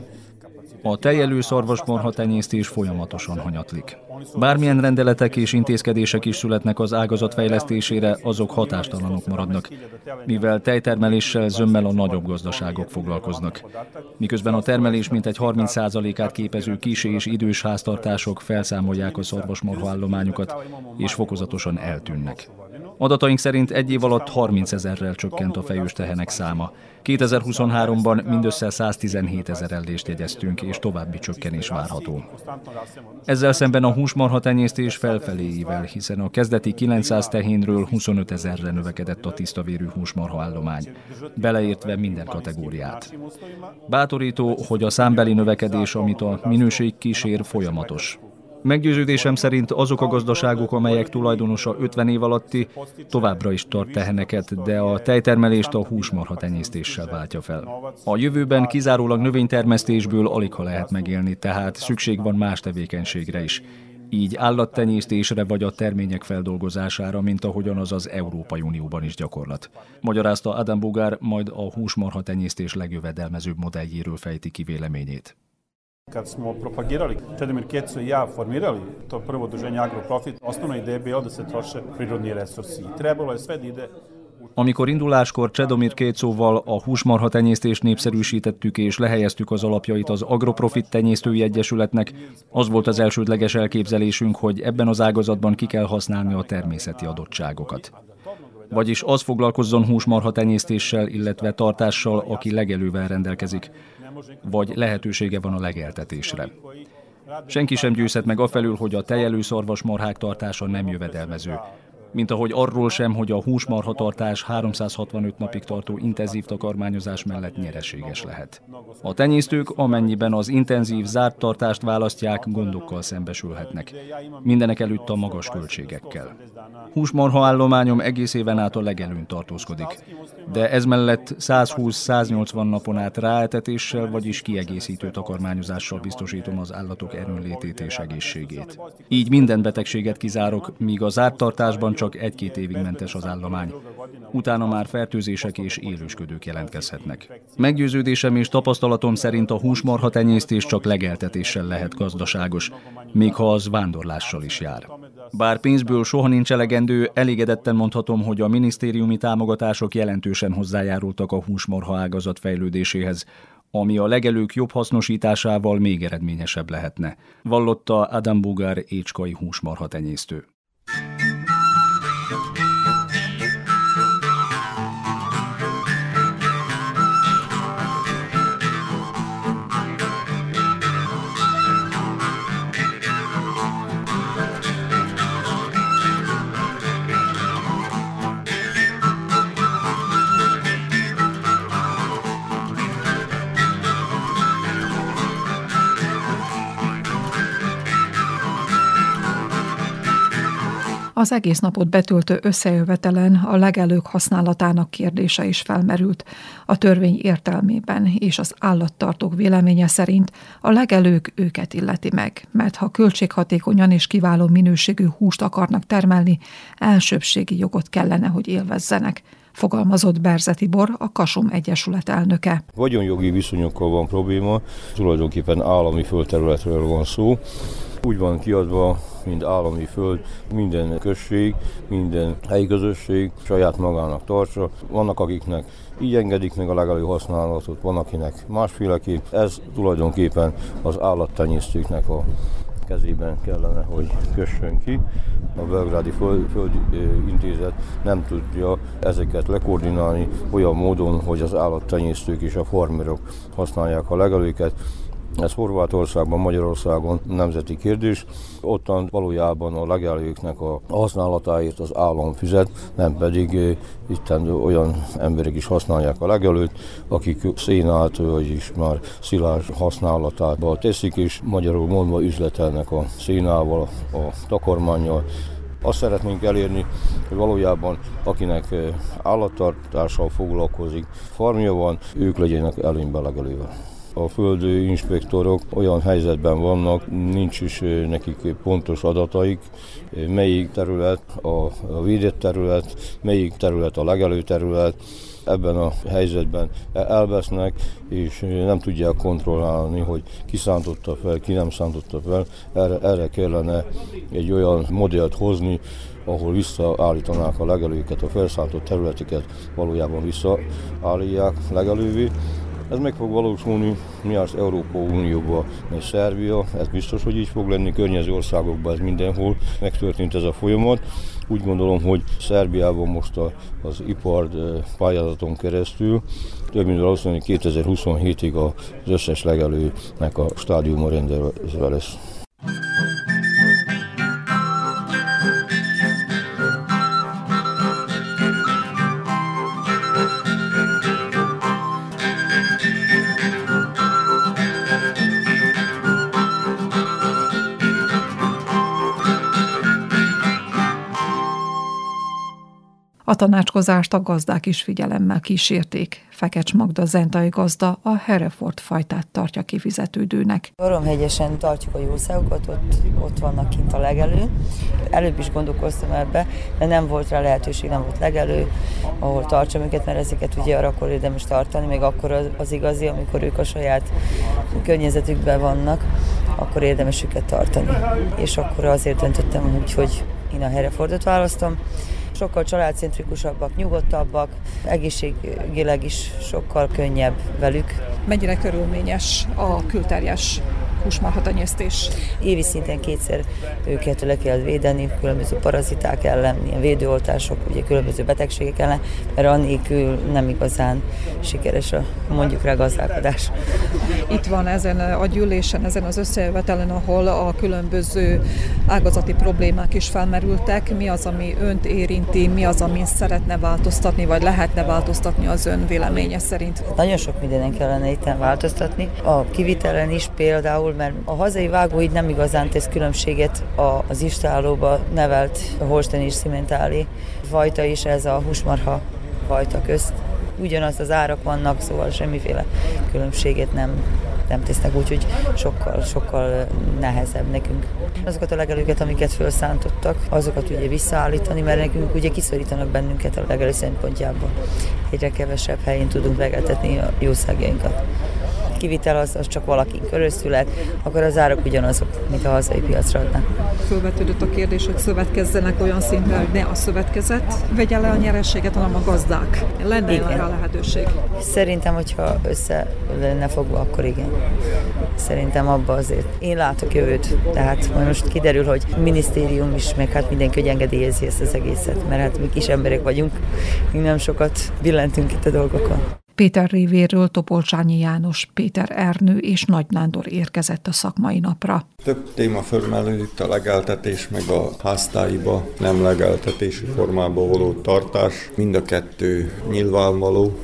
[SPEAKER 8] a tejelő szarvasmarha tenyésztés folyamatosan hanyatlik. Bármilyen rendeletek és intézkedések is születnek az ágazat fejlesztésére, azok hatástalanok maradnak, mivel tejtermeléssel zömmel a nagyobb gazdaságok foglalkoznak. Miközben a termelés mintegy 30%-át képező kis és idős háztartások felszámolják a szarvasmarha állományukat, és fokozatosan eltűnnek. Adataink szerint egy év alatt 30 ezerrel csökkent a fejős tehenek száma. 2023-ban mindössze 117 ezer ellést jegyeztünk, és további csökkenés várható. Ezzel szemben a húsmarha tenyésztés felfeléivel, hiszen a kezdeti 900 tehénről 25 ezerre növekedett a tisztavérű húsmarha állomány, beleértve minden kategóriát. Bátorító, hogy a számbeli növekedés, amit a minőség kísér, folyamatos. Meggyőződésem szerint azok a gazdaságok, amelyek tulajdonosa 50 év alatti, továbbra is tart teheneket, de a tejtermelést a húsmarha tenyésztéssel váltja fel. A jövőben kizárólag növénytermesztésből alig ha lehet megélni, tehát szükség van más tevékenységre is így állattenyésztésre vagy a termények feldolgozására, mint ahogyan az az Európai Unióban is gyakorlat. Magyarázta Adam Bugár, majd a húsmarha tenyésztés legjövedelmezőbb modelljéről fejti ki véleményét.
[SPEAKER 7] Kad smo propagirali, Čedomir Keco i ja formirali to prvo udruženje Agroprofit, osnovna ideja je bila da se troše prirodni resursi. I trebalo je sve da ide
[SPEAKER 8] amikor induláskor Csedomir Kécóval a húsmarha tenyésztést népszerűsítettük és lehelyeztük az alapjait az Agroprofit Tenyésztői Egyesületnek, az volt az elsődleges elképzelésünk, hogy ebben az ágazatban ki kell használni a természeti adottságokat. Vagyis az foglalkozzon húsmarha tenyésztéssel, illetve tartással, aki legelővel rendelkezik, vagy lehetősége van a legeltetésre. Senki sem győzhet meg afelül, hogy a tejelő szarvasmarhák tartása nem jövedelmező, mint ahogy arról sem, hogy a húsmarhatartás 365 napig tartó intenzív takarmányozás mellett nyereséges lehet. A tenyésztők, amennyiben az intenzív zárt tartást választják, gondokkal szembesülhetnek. Mindenek előtt a magas költségekkel. Húsmarha állományom egész éven át a legelőn tartózkodik, de ez mellett 120-180 napon át ráetetéssel, vagyis kiegészítő takarmányozással biztosítom az állatok erőnlétét és egészségét. Így minden betegséget kizárok, míg a zárt tartásban csak egy-két évig mentes az állomány. Utána már fertőzések és élősködők jelentkezhetnek. Meggyőződésem és tapasztalatom szerint a húsmarha tenyésztés csak legeltetéssel lehet gazdaságos, még ha az vándorlással is jár. Bár pénzből soha nincs elegendő, elégedetten mondhatom, hogy a minisztériumi támogatások jelentősen hozzájárultak a húsmarha ágazat fejlődéséhez, ami a legelők jobb hasznosításával még eredményesebb lehetne, vallotta Adam Bugár écskai húsmarha tenyésztő.
[SPEAKER 2] Az egész napot betöltő összejövetelen a legelők használatának kérdése is felmerült. A törvény értelmében és az állattartók véleménye szerint a legelők őket illeti meg, mert ha költséghatékonyan és kiváló minőségű húst akarnak termelni, elsőbségi jogot kellene, hogy élvezzenek fogalmazott Berzeti Bor, a Kasum Egyesület elnöke.
[SPEAKER 9] Vagyonjogi viszonyokkal van probléma, tulajdonképpen állami földterületről van szó. Úgy van kiadva mind állami föld, minden község, minden helyi közösség saját magának tartsa. Vannak, akiknek így engedik meg a legelő használatot, van, akinek másféleképp. Ez tulajdonképpen az állattenyésztőknek a kezében kellene, hogy kössön ki. A Belgrádi Föld, Földi Intézet nem tudja ezeket lekoordinálni olyan módon, hogy az állattenyésztők és a farmerok használják a legelőket. Ez Horvátországban, Magyarországon nemzeti kérdés. Ottan valójában a legelőknek a használatáért az állam fizet, nem pedig itt olyan emberek is használják a legelőt, akik szénát, vagyis már szilárd használatába teszik, és magyarul mondva üzletelnek a szénával, a takarmányjal, azt szeretnénk elérni, hogy valójában akinek állattartással foglalkozik, farmja van, ők legyenek előnyben legelővel a földi inspektorok olyan helyzetben vannak, nincs is nekik pontos adataik, melyik terület a védett terület, melyik terület a legelő terület, ebben a helyzetben elvesznek, és nem tudják kontrollálni, hogy ki szántotta fel, ki nem szántotta fel. Erre, erre kellene egy olyan modellt hozni, ahol visszaállítanák a legelőket, a felszántott területeket valójában visszaállítják legelővé, ez meg fog valósulni, mi az Európa Unióba megy Szerbia, ez biztos, hogy így fog lenni, környező országokban ez mindenhol megtörtént ez a folyamat. Úgy gondolom, hogy Szerbiában most a, az ipar pályázaton keresztül több mint valószínűleg 2027-ig az összes legelőnek a stádiuma rendelve lesz.
[SPEAKER 2] A tanácskozást a gazdák is figyelemmel kísérték. Fekecs Magda zentai gazda a Hereford fajtát tartja kifizetődőnek.
[SPEAKER 10] Oromhegyesen tartjuk a jószágokat, ott, ott vannak kint a legelő. Előbb is gondolkoztam ebbe, de nem volt rá lehetőség, nem volt legelő, ahol tartsam őket, mert ezeket ugye arra akkor érdemes tartani, még akkor az, az igazi, amikor ők a saját környezetükben vannak, akkor érdemes őket tartani. És akkor azért döntöttem úgy, hogy én a Herefordot választom, sokkal családcentrikusabbak, nyugodtabbak, egészségileg is sokkal könnyebb velük.
[SPEAKER 2] Mennyire körülményes a külterjes húsmarhatenyésztés?
[SPEAKER 10] Évi szinten kétszer őket le kell védeni, különböző paraziták ellen, ilyen védőoltások, ugye különböző betegségek ellen, mert annélkül nem igazán sikeres a mondjuk rá gazdálkodás.
[SPEAKER 2] Itt van ezen a gyűlésen, ezen az összejövetelen, ahol a különböző ágazati problémák is felmerültek. Mi az, ami önt érinti, mi az, ami szeretne változtatni, vagy lehetne változtatni az ön véleménye szerint?
[SPEAKER 10] Nagyon sok mindenen kellene itt változtatni. A kivitelen is például mert a hazai vágó így nem igazán tesz különbséget az istálóba nevelt holstein és szimentáli fajta is ez a húsmarha fajta közt. Ugyanaz az árak vannak, szóval semmiféle különbséget nem, nem tesznek, úgyhogy sokkal, sokkal nehezebb nekünk. Azokat a legelőket, amiket felszántottak, azokat ugye visszaállítani, mert nekünk ugye kiszorítanak bennünket a legelő szempontjából. Egyre kevesebb helyén tudunk legeltetni a jószágjainkat kivitel az, az csak valakin körözszület, akkor az árak ugyanazok, mint a hazai piacra adnak.
[SPEAKER 2] Fölvetődött a kérdés, hogy szövetkezzenek olyan szinten, hogy ne a szövetkezet vegye le a nyerességet, hanem a gazdák. Lenne igen. rá lehetőség?
[SPEAKER 10] Szerintem, hogyha össze lenne fogva, akkor igen. Szerintem abba azért én látok jövőt. Tehát majd most kiderül, hogy minisztérium is, meg hát mindenki, hogy engedélyezi ezt az egészet, mert hát mi kis emberek vagyunk, mi nem sokat billentünk itt a dolgokon.
[SPEAKER 2] Péter révéről Topolcsányi János, Péter Ernő és Nagy Nándor érkezett a szakmai napra.
[SPEAKER 11] Több téma fölmerül itt a legeltetés, meg a háztáiba nem legeltetési formába való tartás. Mind a kettő nyilvánvaló,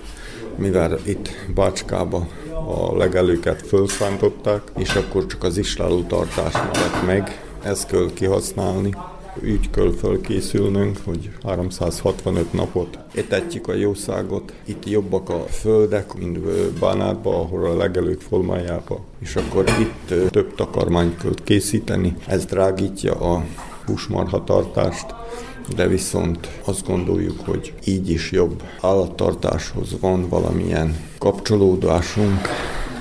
[SPEAKER 11] mivel itt Bácskába a legelőket felszántották, és akkor csak az isláló tartás maradt meg. Ezt kell kihasználni úgy kell fölkészülnünk, hogy 365 napot etetjük a jószágot. Itt jobbak a földek, mint Bánátban, ahol a legelők formájában. És akkor itt több takarmányt kell készíteni. Ez drágítja a húsmarhatartást, de viszont azt gondoljuk, hogy így is jobb állattartáshoz van valamilyen kapcsolódásunk,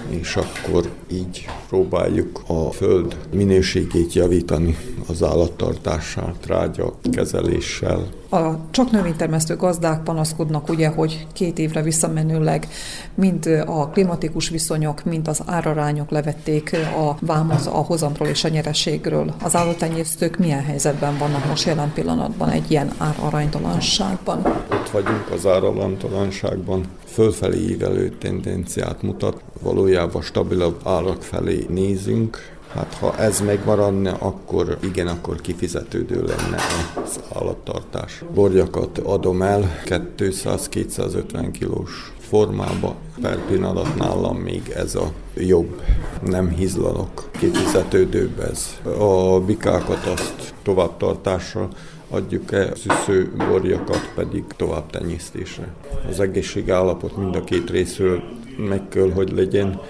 [SPEAKER 11] és akkor így próbáljuk a föld minőségét javítani az állattartással, trágya kezeléssel.
[SPEAKER 2] A csak növénytermesztő gazdák panaszkodnak ugye, hogy két évre visszamenőleg mind a klimatikus viszonyok, mind az árarányok levették a vámot a hozamról és a nyereségről. Az állattenyésztők milyen helyzetben vannak most jelen pillanatban egy ilyen áraránytalanságban?
[SPEAKER 11] Ott vagyunk az áraránytalanságban, fölfelé ívelő tendenciát mutat, valójában stabilabb árak felé nézünk, Hát ha ez megmaradna, akkor igen, akkor kifizetődő lenne az állattartás. Borjakat adom el 200-250 kilós formába. Per pillanat nálam még ez a jobb, nem hizlalok, kifizetődőbb ez. A bikákat azt továbbtartásra adjuk-e szűsző borjakat pedig tovább tenyésztésre. Az egészségállapot mind a két részről meg kell, hogy legyen.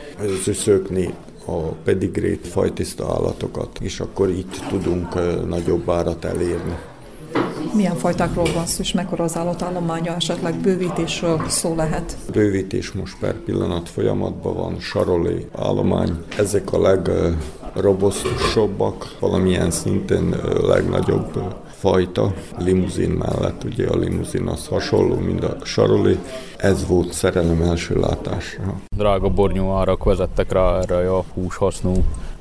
[SPEAKER 11] Szűszőknél a pedigrét, fajtiszta állatokat, és akkor itt tudunk nagyobb árat elérni.
[SPEAKER 2] Milyen fajtákról van szó, és mekkora az állatállománya, esetleg bővítésről szó lehet?
[SPEAKER 11] Bővítés most per pillanat folyamatban van, sarolé állomány. Ezek a legrobosztusabbak, valamilyen szinten legnagyobb fajta. Limuzin mellett, ugye a limuzin az hasonló, mint a saroli. Ez volt szerelem első látásra.
[SPEAKER 12] Drága bornyú árak vezettek rá erre a húshasznú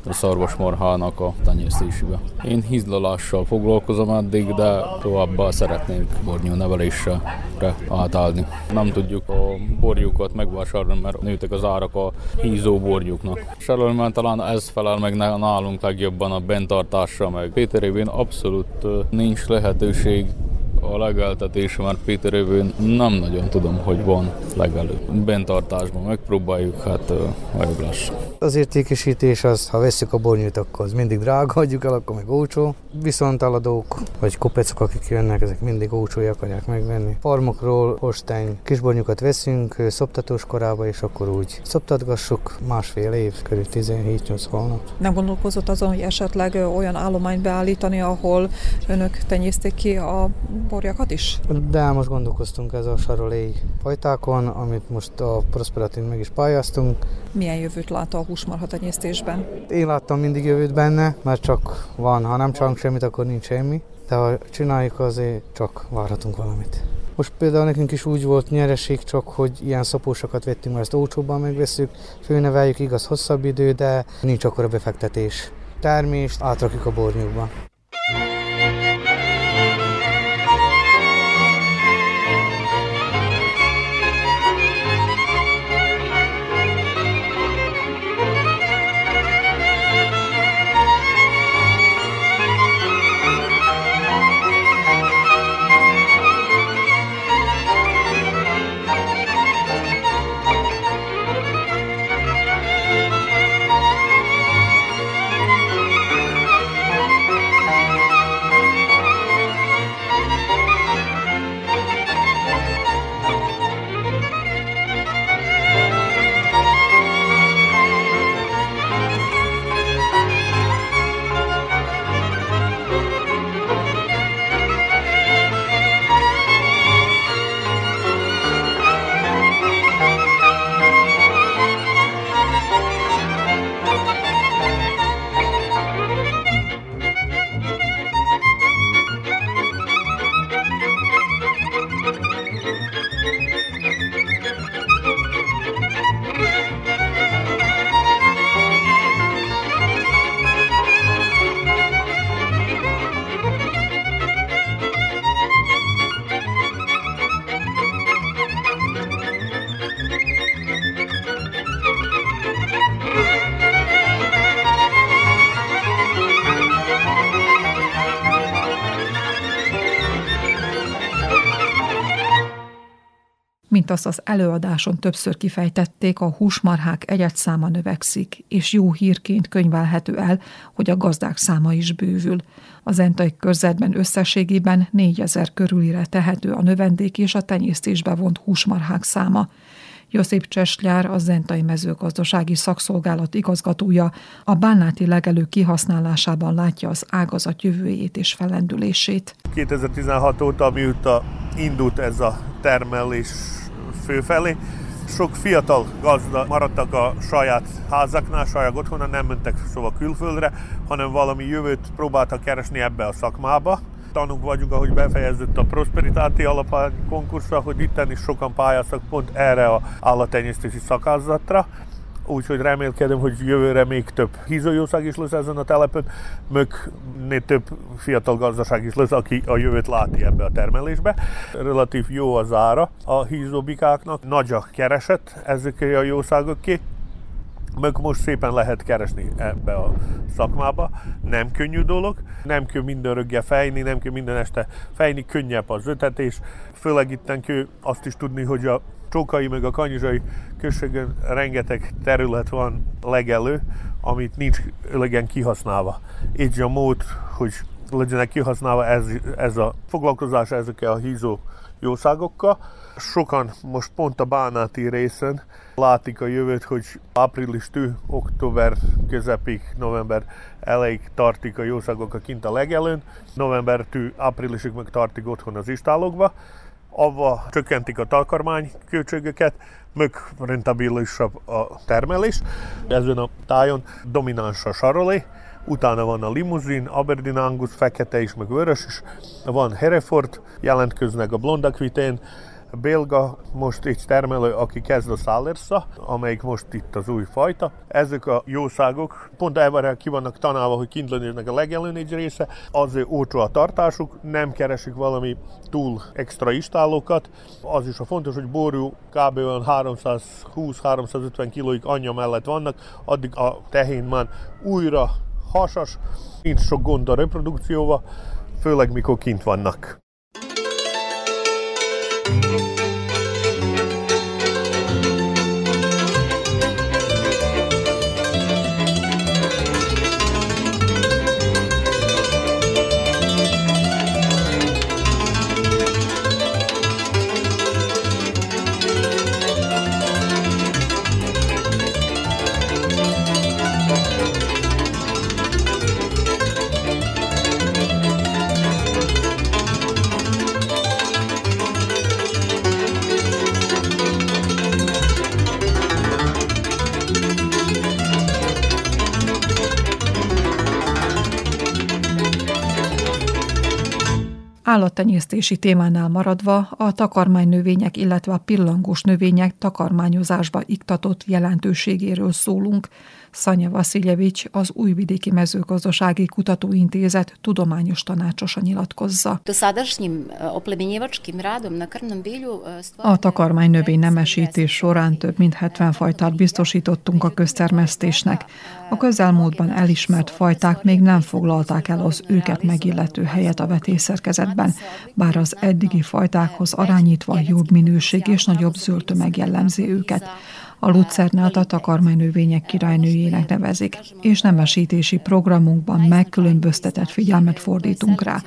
[SPEAKER 12] a szarvasmarhának a tenyésztésébe. Én hízlalással foglalkozom eddig, de továbbá szeretnénk bornyú nevelésre átállni. Nem tudjuk a borjukat megvásárolni, mert nőtek az árak a hízó borjuknak. Serelőben talán ez felel meg nálunk legjobban a bentartásra, meg Péter abszolút nincs lehetőség A legeltetés már Péterővőn nem nagyon tudom, hogy van legelő. Bentartásban megpróbáljuk, hát vagyok lassú.
[SPEAKER 13] Az értékesítés az, ha veszük a bornyút, akkor az mindig drága, adjuk el, akkor meg olcsó. Viszont aladók, vagy kopecok, akik jönnek, ezek mindig olcsó akarják megvenni. Farmokról ostány kisbornyukat veszünk szoptatós korába, és akkor úgy szoptatgassuk másfél év, körül 17-8 hónap.
[SPEAKER 2] Nem gondolkozott azon, hogy esetleg olyan állományt beállítani, ahol önök tenyészték ki a borjakat is?
[SPEAKER 13] De most gondolkoztunk ez a sarolé fajtákon, amit most a Prosperatin meg is pályáztunk.
[SPEAKER 2] Milyen jövőt lát a húsmarha tenyésztésben?
[SPEAKER 13] Én láttam mindig jövőt benne, mert csak van, ha nem csinálunk semmit, akkor nincs semmi. De ha csináljuk, azért csak várhatunk valamit. Most például nekünk is úgy volt nyereség csak, hogy ilyen szapósokat vettünk, mert ezt olcsóbban megveszünk, főneveljük, igaz hosszabb idő, de nincs akkor a befektetés. Termést átrakjuk a bornyúkba.
[SPEAKER 2] Azt az előadáson többször kifejtették, a húsmarhák egyedszáma növekszik, és jó hírként könyvelhető el, hogy a gazdák száma is bővül. Az entai körzetben összességében 4000 körülire tehető a növendék és a tenyésztésbe vont húsmarhák száma. Josip Cseslyár, a Zentai mezőgazdasági szakszolgálat igazgatója a bánáti legelő kihasználásában látja az ágazat jövőjét és fellendülését.
[SPEAKER 14] 2016 óta, mióta indult ez a termelés főfelé. Sok fiatal gazda maradtak a saját házaknál, saját otthonán, nem mentek szóval külföldre, hanem valami jövőt próbáltak keresni ebbe a szakmába. Tanunk vagyunk, ahogy befejezett a Prosperitáti alapány konkursra, hogy itt is sokan pályáztak pont erre a állattenyésztési szakázatra úgyhogy remélkedem, hogy jövőre még több hízójószág is lesz ezen a telepön, még több fiatal gazdaság is lesz, aki a jövőt láti ebbe a termelésbe. Relatív jó az ára a hízóbikáknak, nagy a kereset ezek a jószágoké, meg most szépen lehet keresni ebbe a szakmába. Nem könnyű dolog, nem kell minden röggel fejni, nem kell minden este fejni, könnyebb az ötetés. Főleg itt kell azt is tudni, hogy a Csókai meg a Kanyizsai községen rengeteg terület van legelő, amit nincs elegen kihasználva. Így a mód, hogy legyenek kihasználva ez, ez a foglalkozás ezekkel a hízó jószágokkal. Sokan most pont a bánáti részen látik a jövőt, hogy április tű, október közepig, november elejéig tartik a jószágok a kint a legelőn, november tű, áprilisig meg tartik otthon az istálokba avva csökkentik a takarmány költségeket, meg rentabilisabb a termelés. Ezen a tájon domináns a sarolé, utána van a limuzin, Aberdeen Angus, fekete is, meg vörös is, van Hereford, jelentkeznek a blondakvitén, belga most egy termelő, aki kezd a Szálersza, amelyik most itt az új fajta. Ezek a jószágok pont elvárják ki vannak tanálva, hogy kint a legelőn egy része, azért olcsó a tartásuk, nem keresik valami túl extra istálókat. Az is a fontos, hogy borjú kb. 320-350 kilóig anyja mellett vannak, addig a tehén már újra hasas, nincs sok gond a reprodukcióval, főleg mikor kint vannak. Thank you.
[SPEAKER 2] Állattenyésztési témánál maradva a takarmánynövények, illetve a pillangós növények takarmányozásba iktatott jelentőségéről szólunk, Szanya Vasiljevics, az Újvidéki Mezőgazdasági Kutatóintézet tudományos tanácsosa nyilatkozza. A takarmány növény nemesítés során több mint 70 fajtát biztosítottunk a köztermesztésnek. A közelmúltban elismert fajták még nem foglalták el az őket megillető helyet a vetésszerkezetben, bár az eddigi fajtákhoz arányítva jobb minőség és nagyobb zöld tömeg jellemzi őket. A lucernát a takarmánynövények királynőjének nevezik, és nemesítési programunkban megkülönböztetett figyelmet fordítunk rá.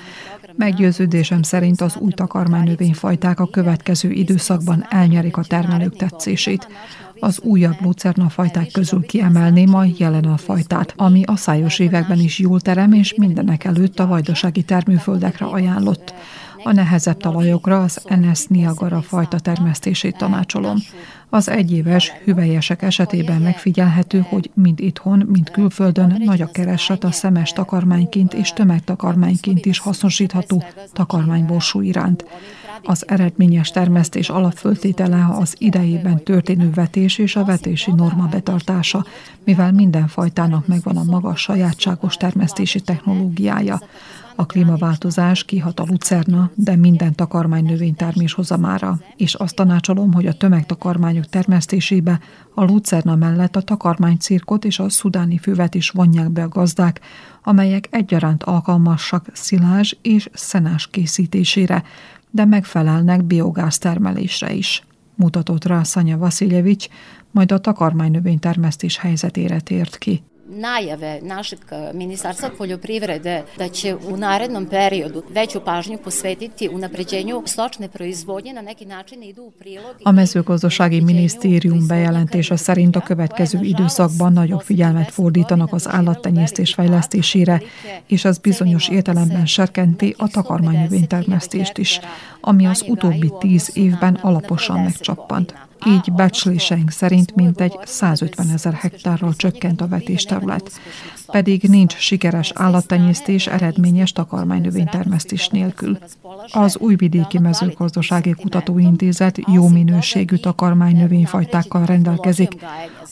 [SPEAKER 2] Meggyőződésem szerint az új takarmánynövényfajták a következő időszakban elnyerik a termelők tetszését. Az újabb lucerna fajták közül kiemelném a fajtát, ami a szájos években is jól terem és mindenek előtt a vajdasági termőföldekre ajánlott. A nehezebb talajokra az NS Niagara fajta termesztését tanácsolom. Az egyéves hüvelyesek esetében megfigyelhető, hogy mind itthon, mind külföldön nagy a kereslet a szemes takarmányként és tömegtakarmányként is hasznosítható takarmányborsú iránt. Az eredményes termesztés alapföltétele az idejében történő vetés és a vetési norma betartása, mivel minden fajtának megvan a maga sajátságos termesztési technológiája. A klímaváltozás kihat a lucerna, de minden takarmány növénytermés hozamára, és azt tanácsolom, hogy a tömegtakarmányok termesztésébe a lucerna mellett a takarmánycirkot és a szudáni füvet is vonják be a gazdák, amelyek egyaránt alkalmasak szilázs és szenás készítésére, de megfelelnek biogáz termelésre is mutatott rá Szanya Vasiljevics, majd a takarmánynövénytermesztés helyzetére tért ki
[SPEAKER 15] najave našeg Ministarstva poljoprivrede da će u narednom periodu veću pažnju posvetiti unapređenju stočne proizvodnje na neki način idu u prilog.
[SPEAKER 2] A mezőgazdasági minisztérium bejelentése szerint a következő időszakban nagyobb figyelmet fordítanak az állattenyésztés fejlesztésére, és ez bizonyos értelemben serkenti a takarmánynövénytermesztést is, ami az utóbbi tíz évben alaposan megcsappant. Így becsléseink szerint mintegy 150 ezer hektárral csökkent a vetésterület, pedig nincs sikeres állattenyésztés eredményes takarmánynövénytermesztés nélkül. Az Újvidéki Mezőgazdasági Kutatóintézet jó minőségű takarmánynövényfajtákkal rendelkezik,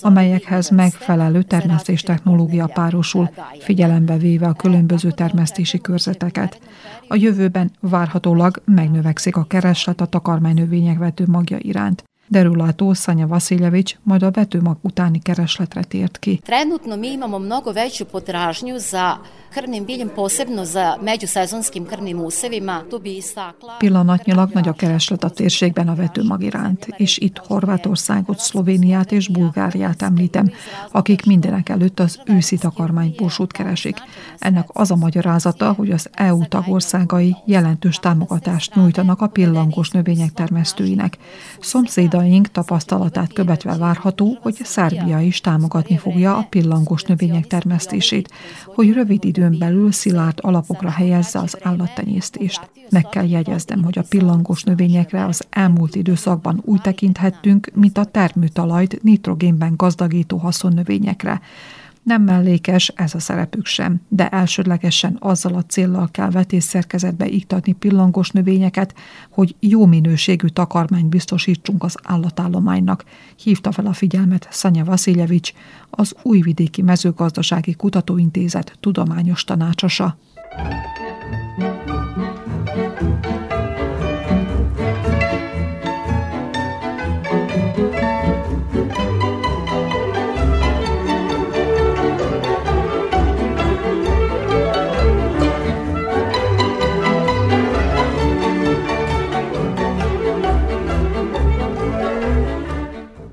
[SPEAKER 2] amelyekhez megfelelő termesztés technológia párosul, figyelembe véve a különböző termesztési körzeteket. A jövőben várhatólag megnövekszik a kereslet a takarmánynövények vető magja iránt derülátó Szanya Vasiljevics majd a vetőmag utáni keresletre tért ki.
[SPEAKER 15] Trenutno mi imamo mnogo veću potražnju za krvnim biljem, posebno za međusezonskim krvnim usevima. Tu bi istakla...
[SPEAKER 2] Pillanatnyilag nagy a kereslet a térségben a vetőmag iránt, és itt Horvátországot, Szlovéniát és Bulgáriát említem, akik mindenek előtt az őszi takarmányborsót keresik. Ennek az a magyarázata, hogy az EU tagországai jelentős támogatást nyújtanak a pillangos növények termesztőinek. Szomszédaink tapasztalatát követve várható, hogy Szerbia is támogatni fogja a pillangos növények termesztését, hogy rövid idő időn belül szilárd alapokra helyezze az állattenyésztést. Meg kell jegyeznem, hogy a pillangós növényekre az elmúlt időszakban úgy tekinthettünk, mint a termőtalajt nitrogénben gazdagító haszonnövényekre. Nem mellékes ez a szerepük sem, de elsődlegesen azzal a céllal kell vetésszerkezetbe iktatni pillangos növényeket, hogy jó minőségű takarmányt biztosítsunk az állatállománynak, hívta fel a figyelmet Szanya Vasiljevics, az Újvidéki Mezőgazdasági Kutatóintézet tudományos tanácsosa.